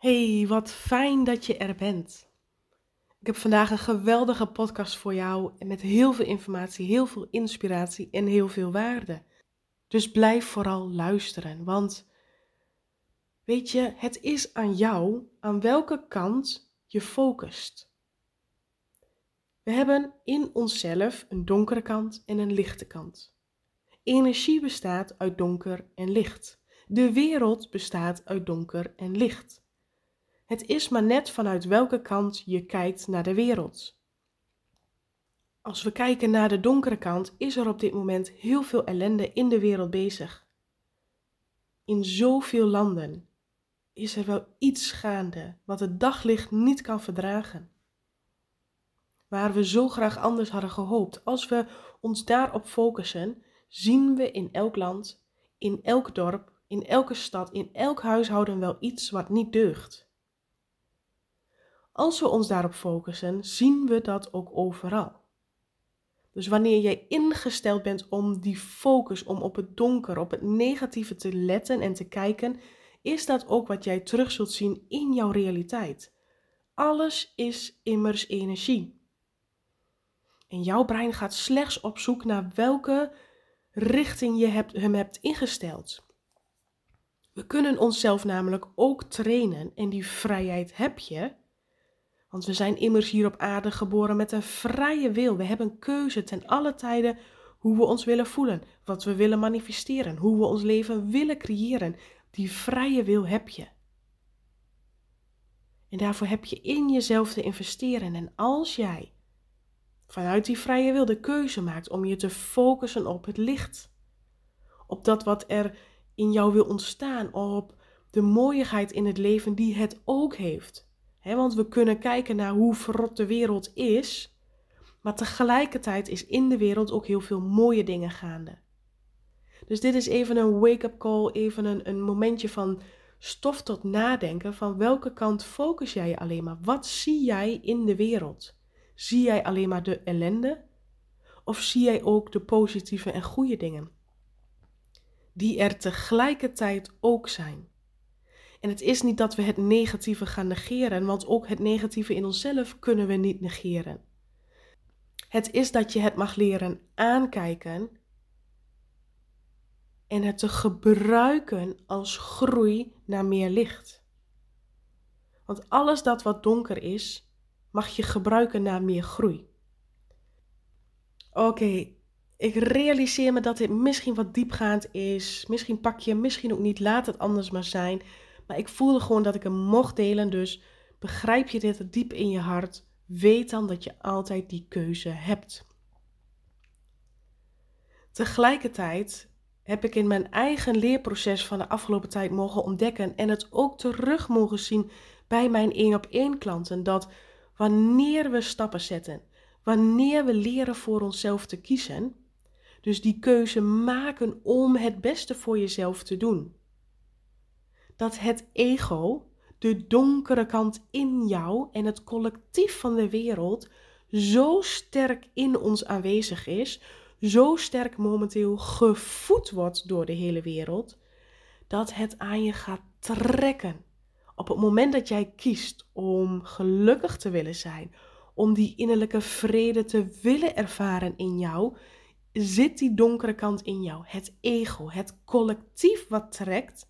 Hey, wat fijn dat je er bent. Ik heb vandaag een geweldige podcast voor jou met heel veel informatie, heel veel inspiratie en heel veel waarde. Dus blijf vooral luisteren, want weet je, het is aan jou aan welke kant je focust. We hebben in onszelf een donkere kant en een lichte kant. Energie bestaat uit donker en licht. De wereld bestaat uit donker en licht. Het is maar net vanuit welke kant je kijkt naar de wereld. Als we kijken naar de donkere kant, is er op dit moment heel veel ellende in de wereld bezig. In zoveel landen is er wel iets gaande wat het daglicht niet kan verdragen. Waar we zo graag anders hadden gehoopt, als we ons daarop focussen, zien we in elk land, in elk dorp, in elke stad, in elk huishouden wel iets wat niet deugt. Als we ons daarop focussen, zien we dat ook overal. Dus wanneer jij ingesteld bent om die focus, om op het donker, op het negatieve te letten en te kijken, is dat ook wat jij terug zult zien in jouw realiteit. Alles is immers energie. En jouw brein gaat slechts op zoek naar welke richting je hebt, hem hebt ingesteld. We kunnen onszelf namelijk ook trainen en die vrijheid heb je want we zijn immers hier op aarde geboren met een vrije wil. We hebben keuze ten alle tijden hoe we ons willen voelen, wat we willen manifesteren, hoe we ons leven willen creëren. Die vrije wil heb je. En daarvoor heb je in jezelf te investeren. En als jij vanuit die vrije wil de keuze maakt om je te focussen op het licht, op dat wat er in jou wil ontstaan, op de mooiigheid in het leven die het ook heeft want we kunnen kijken naar hoe verrot de wereld is, maar tegelijkertijd is in de wereld ook heel veel mooie dingen gaande. Dus dit is even een wake-up call, even een, een momentje van stof tot nadenken van welke kant focus jij je alleen maar? Wat zie jij in de wereld? Zie jij alleen maar de ellende? Of zie jij ook de positieve en goede dingen? Die er tegelijkertijd ook zijn. En het is niet dat we het negatieve gaan negeren, want ook het negatieve in onszelf kunnen we niet negeren. Het is dat je het mag leren aankijken en het te gebruiken als groei naar meer licht. Want alles dat wat donker is, mag je gebruiken naar meer groei. Oké, ik realiseer me dat dit misschien wat diepgaand is. Misschien pak je, misschien ook niet. Laat het anders maar zijn. Maar ik voelde gewoon dat ik hem mocht delen. Dus begrijp je dit diep in je hart, weet dan dat je altijd die keuze hebt. Tegelijkertijd heb ik in mijn eigen leerproces van de afgelopen tijd mogen ontdekken en het ook terug mogen zien bij mijn één op één klanten dat wanneer we stappen zetten, wanneer we leren voor onszelf te kiezen, dus die keuze maken om het beste voor jezelf te doen dat het ego, de donkere kant in jou en het collectief van de wereld zo sterk in ons aanwezig is, zo sterk momenteel gevoed wordt door de hele wereld, dat het aan je gaat trekken. Op het moment dat jij kiest om gelukkig te willen zijn, om die innerlijke vrede te willen ervaren in jou, zit die donkere kant in jou, het ego, het collectief wat trekt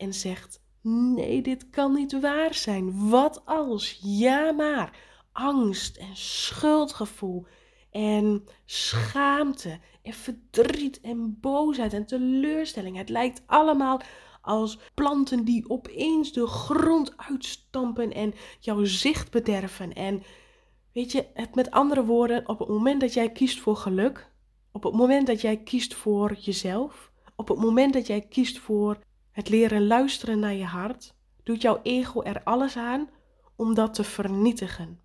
en zegt: Nee, dit kan niet waar zijn. Wat als? Ja, maar. Angst en schuldgevoel en schaamte en verdriet en boosheid en teleurstelling. Het lijkt allemaal als planten die opeens de grond uitstampen en jouw zicht bederven. En weet je, het met andere woorden, op het moment dat jij kiest voor geluk, op het moment dat jij kiest voor jezelf, op het moment dat jij kiest voor het leren luisteren naar je hart doet jouw ego er alles aan om dat te vernietigen.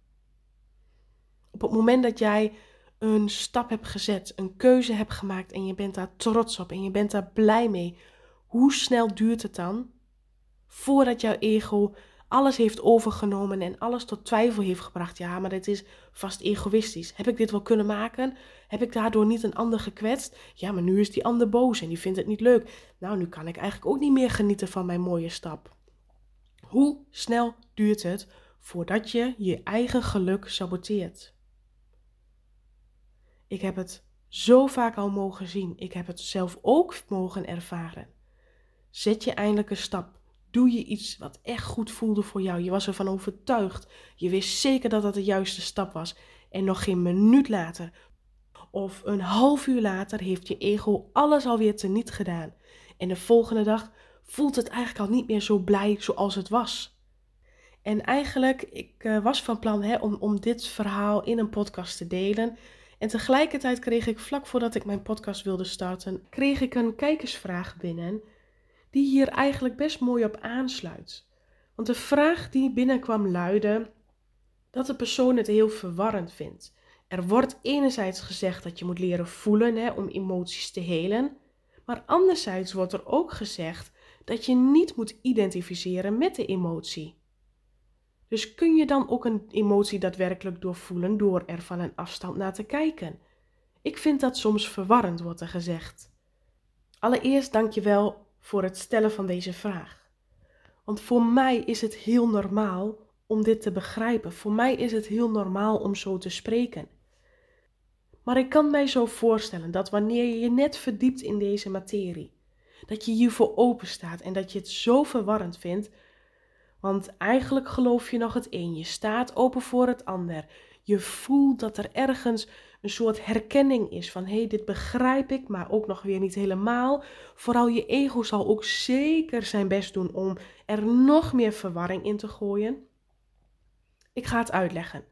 Op het moment dat jij een stap hebt gezet, een keuze hebt gemaakt en je bent daar trots op en je bent daar blij mee, hoe snel duurt het dan voordat jouw ego alles heeft overgenomen en alles tot twijfel heeft gebracht. Ja, maar dit is vast egoïstisch. Heb ik dit wel kunnen maken? Heb ik daardoor niet een ander gekwetst? Ja, maar nu is die ander boos en die vindt het niet leuk. Nou, nu kan ik eigenlijk ook niet meer genieten van mijn mooie stap. Hoe snel duurt het voordat je je eigen geluk saboteert? Ik heb het zo vaak al mogen zien. Ik heb het zelf ook mogen ervaren. Zet je eindelijk een stap. Doe je iets wat echt goed voelde voor jou. Je was ervan overtuigd. Je wist zeker dat dat de juiste stap was. En nog geen minuut later of een half uur later heeft je ego alles alweer teniet gedaan. En de volgende dag voelt het eigenlijk al niet meer zo blij zoals het was. En eigenlijk, ik uh, was van plan hè, om, om dit verhaal in een podcast te delen. En tegelijkertijd kreeg ik vlak voordat ik mijn podcast wilde starten, kreeg ik een kijkersvraag binnen die hier eigenlijk best mooi op aansluit. Want de vraag die binnenkwam luidde dat de persoon het heel verwarrend vindt. Er wordt enerzijds gezegd dat je moet leren voelen hè, om emoties te helen, maar anderzijds wordt er ook gezegd dat je niet moet identificeren met de emotie. Dus kun je dan ook een emotie daadwerkelijk doorvoelen door er van een afstand naar te kijken? Ik vind dat soms verwarrend, wordt er gezegd. Allereerst dank je wel voor het stellen van deze vraag. Want voor mij is het heel normaal om dit te begrijpen. Voor mij is het heel normaal om zo te spreken. Maar ik kan mij zo voorstellen dat wanneer je je net verdiept in deze materie, dat je hiervoor open staat en dat je het zo verwarrend vindt, want eigenlijk geloof je nog het een, je staat open voor het ander. Je voelt dat er ergens een soort herkenning is van hé, hey, dit begrijp ik, maar ook nog weer niet helemaal. Vooral je ego zal ook zeker zijn best doen om er nog meer verwarring in te gooien. Ik ga het uitleggen.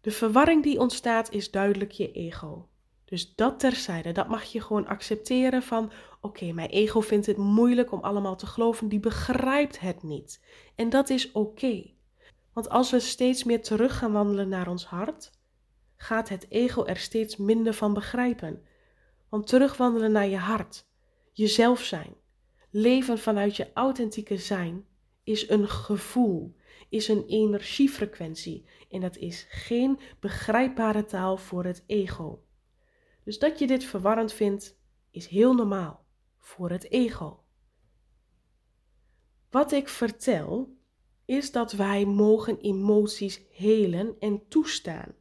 De verwarring die ontstaat is duidelijk je ego. Dus dat terzijde, dat mag je gewoon accepteren van oké, mijn ego vindt het moeilijk om allemaal te geloven, die begrijpt het niet. En dat is oké. Want als we steeds meer terug gaan wandelen naar ons hart, gaat het ego er steeds minder van begrijpen. Want terugwandelen naar je hart, jezelf zijn, leven vanuit je authentieke zijn, is een gevoel, is een energiefrequentie en dat is geen begrijpbare taal voor het ego. Dus dat je dit verwarrend vindt, is heel normaal voor het ego. Wat ik vertel, is dat wij mogen emoties helen en toestaan.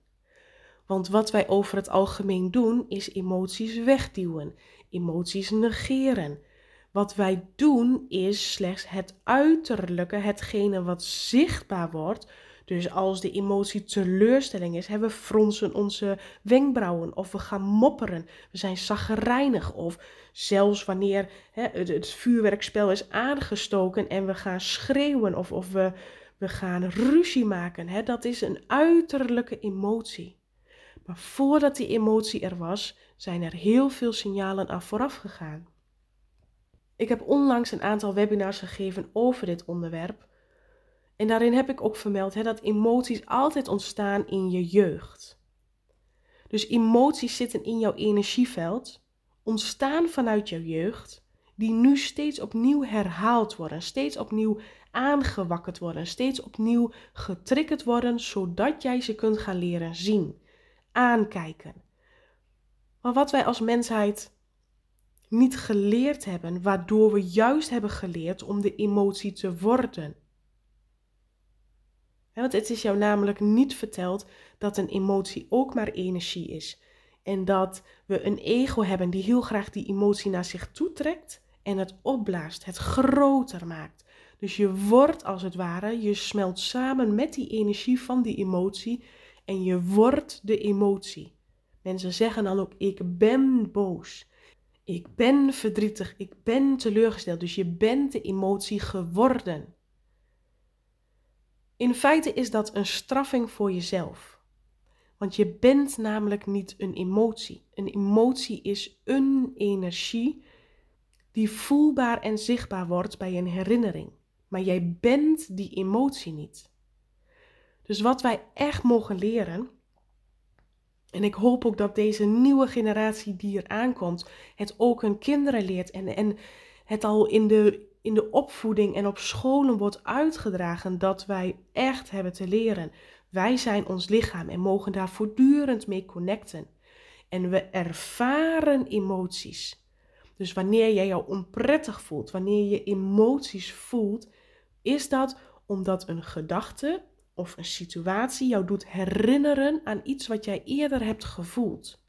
Want wat wij over het algemeen doen, is emoties wegduwen, emoties negeren, wat wij doen is slechts het uiterlijke, hetgene wat zichtbaar wordt. Dus als de emotie teleurstelling is, hebben we fronsen onze wenkbrauwen of we gaan mopperen. We zijn zaggerijnig of zelfs wanneer hè, het, vuurwerkspel is aangestoken en we gaan schreeuwen of, of we, we gaan ruzie maken. Hè, dat is een uiterlijke emotie. Maar voordat die emotie er was, zijn er heel veel signalen aan vooraf gegaan. Ik heb onlangs een aantal webinars gegeven over dit onderwerp. En daarin heb ik ook vermeld hè, dat emoties altijd ontstaan in je jeugd. Dus emoties zitten in jouw energieveld, ontstaan vanuit jouw jeugd, die nu steeds opnieuw herhaald worden, steeds opnieuw aangewakkerd worden, steeds opnieuw getriggerd worden, zodat jij ze kunt gaan leren zien, aankijken. Maar wat wij als mensheid niet geleerd hebben, waardoor we juist hebben geleerd om de emotie te worden. want het is jou namelijk niet verteld dat een emotie ook maar energie is. En dat we een ego hebben die heel graag die emotie naar zich toe trekt en het opblaast, het groter maakt. Dus je wordt als het ware, je smelt samen met die energie van die emotie en je wordt de emotie. Mensen zeggen dan ook: Ik ben boos. Ik ben verdrietig, ik ben teleurgesteld. Dus je bent de emotie geworden. In feite is dat een straffing voor jezelf. Want je bent namelijk niet een emotie. Een emotie is een energie die voelbaar en zichtbaar wordt bij een herinnering. Maar jij bent die emotie niet. Dus wat wij echt mogen leren, en ik hoop ook dat deze nieuwe generatie die er aankomt, het ook hun kinderen leert en, en het al in de, in de opvoeding en op scholen wordt uitgedragen dat wij echt hebben te leren. Wij zijn ons lichaam en mogen daar voortdurend mee connecten. En we ervaren emoties. Dus wanneer jij jou onprettig voelt, wanneer je emoties voelt, is dat omdat een gedachte of een situatie jou doet herinneren aan iets wat jij eerder hebt gevoeld.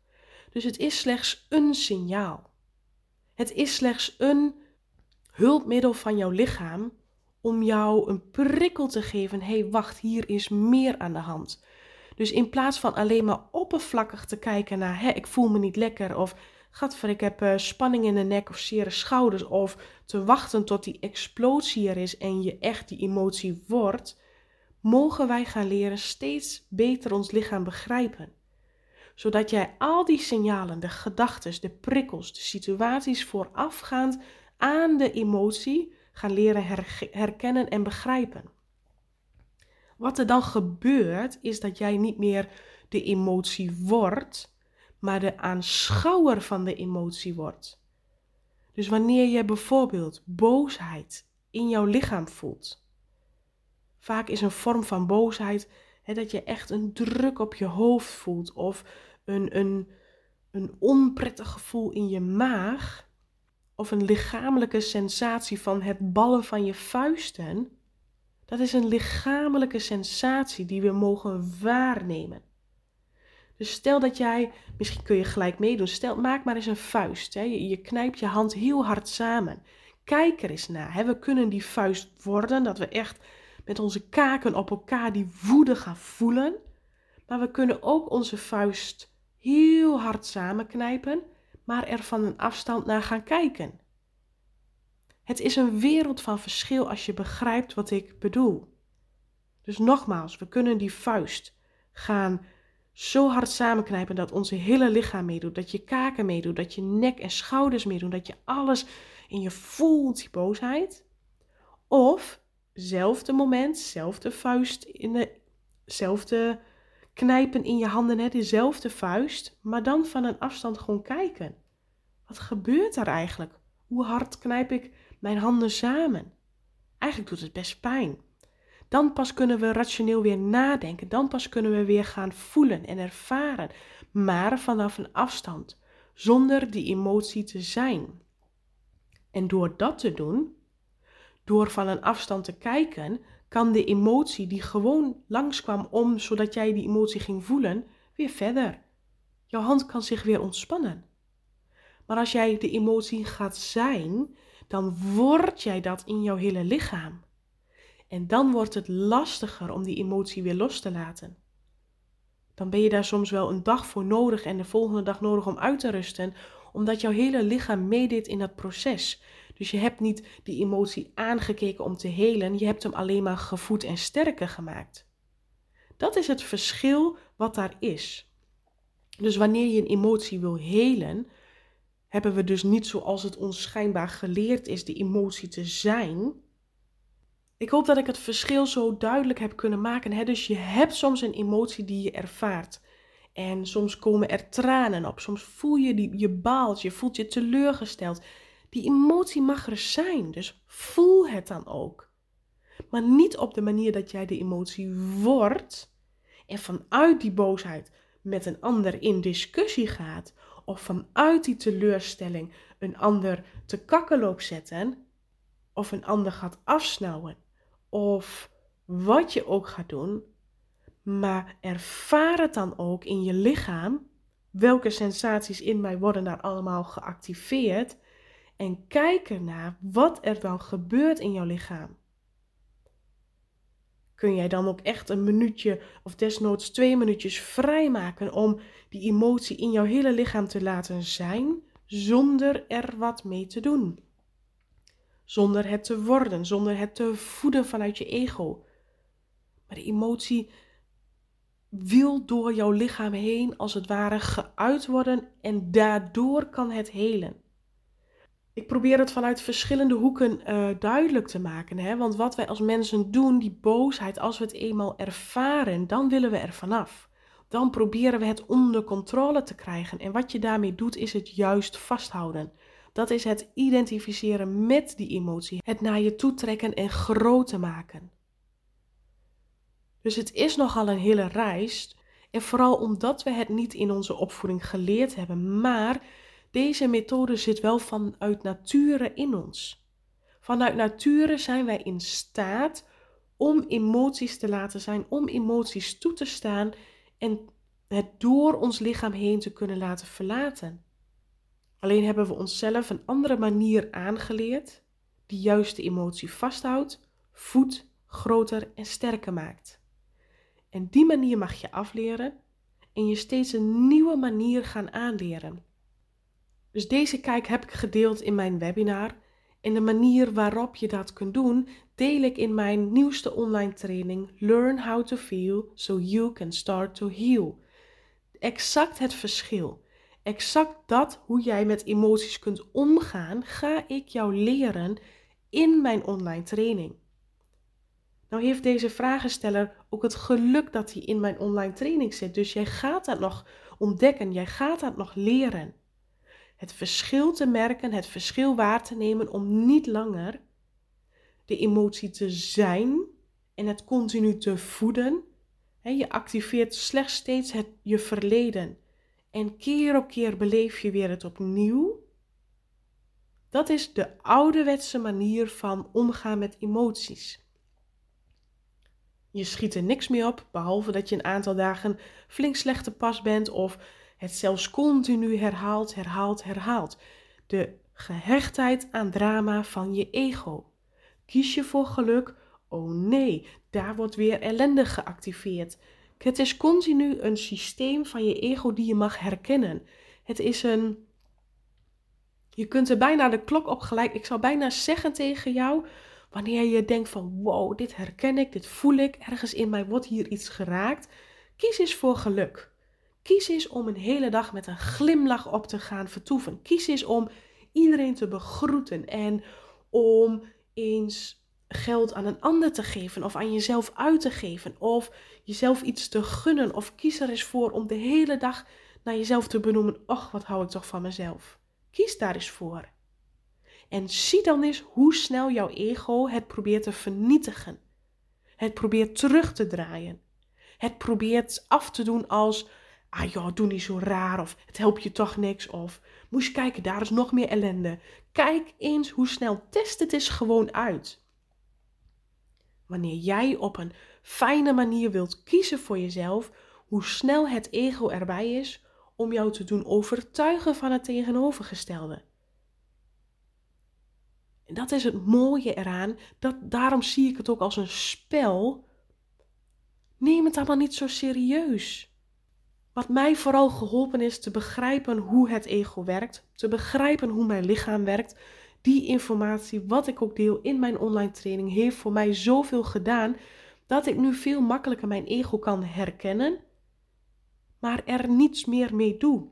Dus het is slechts een signaal. Het is slechts een hulpmiddel van jouw lichaam om jou een prikkel te geven. Hé, hey, wacht, hier is meer aan de hand. Dus in plaats van alleen maar oppervlakkig te kijken naar, hé, ik voel me niet lekker of gadver, ik heb uh, spanning in de nek of zere schouders of te wachten tot die explosie er is en je echt die emotie wordt, mogen wij gaan leren steeds beter ons lichaam begrijpen. Zodat jij al die signalen, de gedachten, de prikkels, de situaties voorafgaand aan de emotie gaan leren herkennen en begrijpen. Wat er dan gebeurt, is dat jij niet meer de emotie wordt, maar de aanschouwer van de emotie wordt. Dus wanneer je bijvoorbeeld boosheid in jouw lichaam voelt, vaak is een vorm van boosheid hè, dat je echt een druk op je hoofd voelt of een, een, een onprettig gevoel in je maag of een lichamelijke sensatie van het ballen van je vuisten, dat is een lichamelijke sensatie die we mogen waarnemen. Dus stel dat jij, misschien kun je gelijk meedoen, stel, maak maar eens een vuist. Hè. Je, knijpt je hand heel hard samen. Kijk er eens naar. We kunnen die vuist worden, dat we echt met onze kaken op elkaar die woede gaan voelen. Maar we kunnen ook onze vuist heel hard samenknijpen, maar er van een afstand naar gaan kijken. Het is een wereld van verschil als je begrijpt wat ik bedoel. Dus nogmaals, we kunnen die vuist gaan zo hard samenknijpen dat onze hele lichaam meedoet, dat je kaken meedoet, dat je nek en schouders meedoen, dat je alles in je voelt, die boosheid. Of zelfde moment, zelfde vuist in de, zelfde knijpen in je handen, hè, dezelfde vuist, maar dan van een afstand gewoon kijken. Wat gebeurt er eigenlijk? Hoe hard knijp ik mijn handen samen? Eigenlijk doet het best pijn. Dan pas kunnen we rationeel weer nadenken. Dan pas kunnen we weer gaan voelen en ervaren. Maar vanaf een afstand, zonder die emotie te zijn. En door dat te doen, door van een afstand te kijken, kan de emotie die gewoon langskwam om zodat jij die emotie ging voelen, weer verder. Jouw hand kan zich weer ontspannen. Maar als jij de emotie gaat zijn, dan word jij dat in jouw hele lichaam. En dan wordt het lastiger om die emotie weer los te laten. Dan ben je daar soms wel een dag voor nodig en de volgende dag nodig om uit te rusten, omdat jouw hele lichaam meedeed in dat proces. Dus je hebt niet die emotie aangekeken om te helen, je hebt hem alleen maar gevoed en sterker gemaakt. Dat is het verschil wat daar is. Dus wanneer je een emotie wil helen, hebben we dus niet zoals het ons schijnbaar geleerd is die emotie te zijn, ik hoop dat ik het verschil zo duidelijk heb kunnen maken. Hè? Dus je hebt soms een emotie die je ervaart. En soms komen er tranen op. Soms voel je die, je baalt, je voelt je teleurgesteld. Die emotie mag er zijn, dus voel het dan ook. Maar niet op de manier dat jij de emotie wordt en vanuit die boosheid met een ander in discussie gaat. Of vanuit die teleurstelling een ander te kakken loopt zetten. Of een ander gaat afsnauwen of wat je ook gaat doen, maar ervaar het dan ook in je lichaam. Welke sensaties in mij worden daar allemaal geactiveerd? En kijk ernaar wat er dan gebeurt in jouw lichaam. Kun jij dan ook echt een minuutje of desnoods twee minuutjes vrijmaken om die emotie in jouw hele lichaam te laten zijn, zonder er wat mee te doen? zonder het te worden, zonder het te voeden vanuit je ego. Maar de emotie wil door jouw lichaam heen als het ware geuit worden en daardoor kan het helen. Ik probeer het vanuit verschillende hoeken uh, duidelijk te maken. Hè? Want wat wij als mensen doen, die boosheid, als we het eenmaal ervaren, dan willen we er vanaf. Dan proberen we het onder controle te krijgen. En wat je daarmee doet, is het juist vasthouden. Dat is het identificeren met die emotie, het naar je toe trekken en groter maken. Dus het is nogal een hele reis. En vooral omdat we het niet in onze opvoeding geleerd hebben. Maar deze methode zit wel vanuit nature in ons. Vanuit nature zijn wij in staat om emoties te laten zijn, om emoties toe te staan en het door ons lichaam heen te kunnen laten verlaten. Alleen hebben we onszelf een andere manier aangeleerd, die juist de emotie vasthoudt, voedt, groter en sterker maakt. En die manier mag je afleren en je steeds een nieuwe manier gaan aanleren. Dus deze kijk heb ik gedeeld in mijn webinar. En de manier waarop je dat kunt doen, deel ik in mijn nieuwste online training Learn How to Feel So You Can Start to Heal. Exact het verschil. Exact dat hoe jij met emoties kunt omgaan, ga ik jou leren in mijn online training. Nou heeft deze vragensteller ook het geluk dat hij in mijn online training zit. Dus jij gaat dat nog ontdekken, jij gaat dat nog leren. Het verschil te merken, het verschil waar te nemen om niet langer de emotie te zijn en het continu te voeden. je activeert slechts steeds het, je verleden. En keer op keer beleef je weer het opnieuw. Dat is de ouderwetse manier van omgaan met emoties. Je schiet er niks meer op, behalve dat je een aantal dagen flink slecht te pas bent of het zelfs continu herhaalt, herhaalt, herhaalt. De gehechtheid aan drama van je ego. Kies je voor geluk? Oh nee, daar wordt weer ellende geactiveerd. Het is continu een systeem van je ego die je mag herkennen. Het is een. Je kunt er bijna de klok op gelijk. Ik zou bijna zeggen tegen jou. Wanneer je denkt van wow, dit herken ik, dit voel ik, ergens in mij wordt hier iets geraakt. Kies eens voor geluk. Kies eens om een hele dag met een glimlach op te gaan vertoeven. Kies eens om iedereen te begroeten en om eens geld aan een ander te geven of aan jezelf uit te geven of jezelf iets te gunnen of kies er eens voor om de hele dag naar jezelf te benoemen, och wat hou ik toch van mezelf. Kies daar eens voor. En zie dan eens hoe snel jouw ego het probeert te vernietigen. Het probeert terug te draaien. Het probeert af te doen als, ah joh, doe niet zo raar of het helpt je toch niks of moest je kijken, daar is nog meer ellende. Kijk eens hoe snel, test het eens gewoon uit. Wanneer jij op een fijne manier wilt kiezen voor jezelf, hoe snel het ego erbij is om jou te doen overtuigen van het tegenovergestelde. En dat is het mooie eraan. Dat, daarom zie ik het ook als een spel. Neem het allemaal niet zo serieus. Wat mij vooral geholpen is te begrijpen hoe het ego werkt, te begrijpen hoe mijn lichaam werkt. Die informatie, wat ik ook deel in mijn online training, heeft voor mij zoveel gedaan dat ik nu veel makkelijker mijn ego kan herkennen, maar er niets meer mee doe.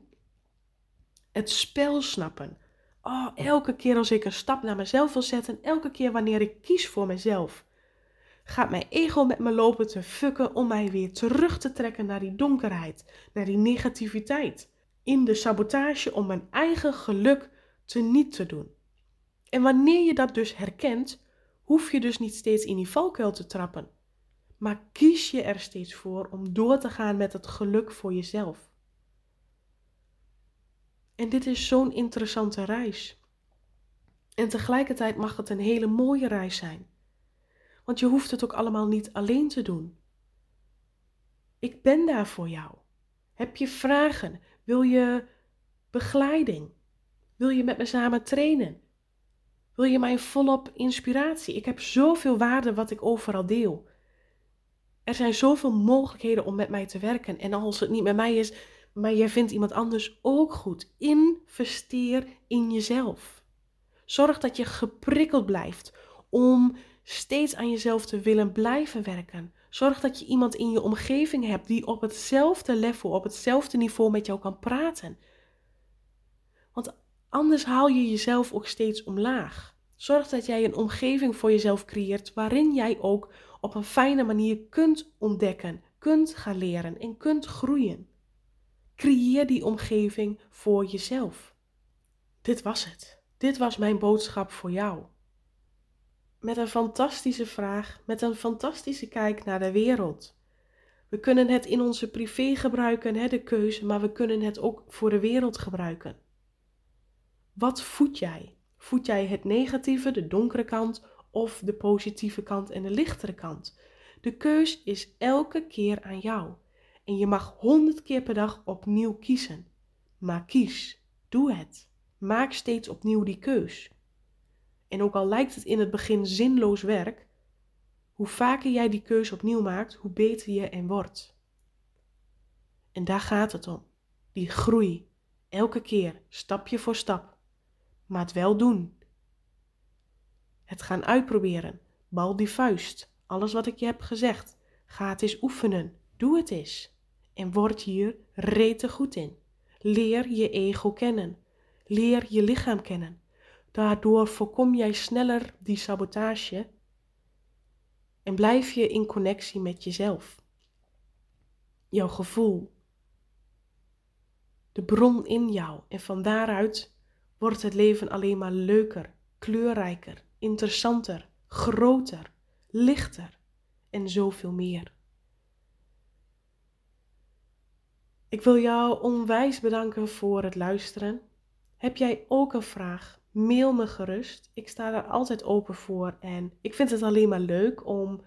Het spel snappen. Oh, elke keer als ik een stap naar mezelf wil zetten, elke keer wanneer ik kies voor mezelf, gaat mijn ego met me lopen te fucken om mij weer terug te trekken naar die donkerheid, naar die negativiteit. In de sabotage om mijn eigen geluk te niet te doen. En wanneer je dat dus herkent, hoef je dus niet steeds in die valkuil te trappen. Maar kies je er steeds voor om door te gaan met het geluk voor jezelf. En dit is zo'n interessante reis. En tegelijkertijd mag het een hele mooie reis zijn. Want je hoeft het ook allemaal niet alleen te doen. Ik ben daar voor jou. Heb je vragen? Wil je begeleiding? Wil je met me samen trainen? Wil je mij volop inspiratie? Ik heb zoveel waarde wat ik overal deel. Er zijn zoveel mogelijkheden om met mij te werken. En als het niet met mij is, maar jij vindt iemand anders ook goed. Investeer in jezelf. Zorg dat je geprikkeld blijft om steeds aan jezelf te willen blijven werken. Zorg dat je iemand in je omgeving hebt die op hetzelfde level, op hetzelfde niveau met jou kan praten. Want anders haal je jezelf ook steeds omlaag. Zorg dat jij een omgeving voor jezelf creëert waarin jij ook op een fijne manier kunt ontdekken, kunt gaan leren en kunt groeien. Creëer die omgeving voor jezelf. Dit was het. Dit was mijn boodschap voor jou. Met een fantastische vraag, met een fantastische kijk naar de wereld. We kunnen het in onze privé gebruiken, hè, de keuze, maar we kunnen het ook voor de wereld gebruiken. Wat voed jij? Voed jij het negatieve, de donkere kant, of de positieve kant en de lichtere kant? De keus is elke keer aan jou. En je mag honderd keer per dag opnieuw kiezen. Maar kies, doe het. Maak steeds opnieuw die keus. En ook al lijkt het in het begin zinloos werk, hoe vaker jij die keus opnieuw maakt, hoe beter je en wordt. En daar gaat het om. Die groei. Elke keer, stapje voor stap. Maar wel doen. Het gaan uitproberen. Bal die vuist. Alles wat ik je heb gezegd. Ga het eens oefenen. Doe het eens. En word hier rete goed in. Leer je ego kennen. Leer je lichaam kennen. Daardoor voorkom jij sneller die sabotage en blijf je in connectie met jezelf. Jouw gevoel. De bron in jou. En van daaruit wordt het leven alleen maar leuker, kleurrijker, interessanter, groter, lichter en zoveel meer. Ik wil jou onwijs bedanken voor het luisteren. Heb jij ook een vraag? Mail me gerust. Ik sta daar altijd open voor en ik vind het alleen maar leuk om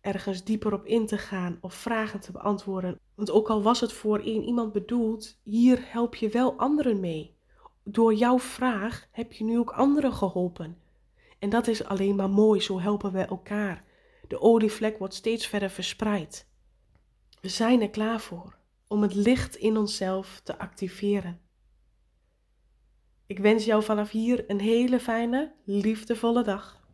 ergens dieper op in te gaan of vragen te beantwoorden. Want ook al was het voor één iemand bedoeld, hier help je wel anderen mee. Door jouw vraag heb je nu ook anderen geholpen. En dat is alleen maar mooi, zo helpen we elkaar. De olievlek wordt steeds verder verspreid. We zijn er klaar voor om het licht in onszelf te activeren. Ik wens jou vanaf hier een hele fijne, liefdevolle dag.